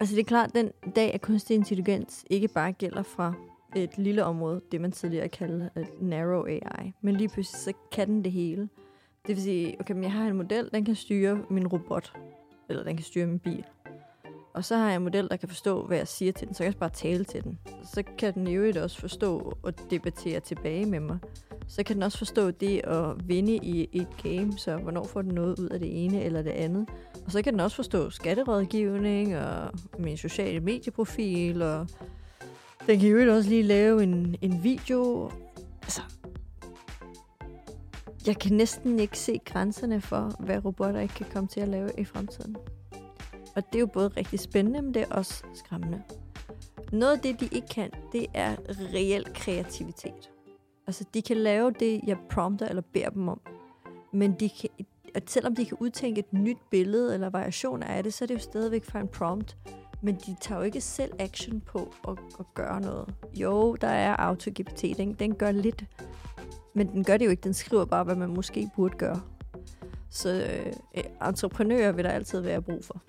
Altså det er klart, at den dag, at kunstig intelligens ikke bare gælder fra et lille område, det man tidligere kaldte et narrow AI, men lige pludselig så kan den det hele. Det vil sige, okay, men jeg har en model, den kan styre min robot, eller den kan styre min bil. Og så har jeg en model, der kan forstå, hvad jeg siger til den, så jeg kan bare tale til den. Så kan den i øvrigt også forstå og debattere tilbage med mig. Så kan den også forstå det at vinde i et game, så hvornår får den noget ud af det ene eller det andet. Og så kan den også forstå skatterådgivning og min sociale medieprofil, og den kan jo også lige lave en, en video. Altså, jeg kan næsten ikke se grænserne for, hvad robotter ikke kan komme til at lave i fremtiden. Og det er jo både rigtig spændende, men det er også skræmmende. Noget af det, de ikke kan, det er reel kreativitet. Altså, de kan lave det, jeg prompter eller beder dem om. Men de kan, at selvom de kan udtænke et nyt billede eller variationer af det, så er det jo stadigvæk fra en prompt. Men de tager jo ikke selv action på at, at gøre noget. Jo, der er AutoGPT, den, den gør lidt. Men den gør det jo ikke, den skriver bare, hvad man måske burde gøre. Så øh, entreprenører vil der altid være brug for.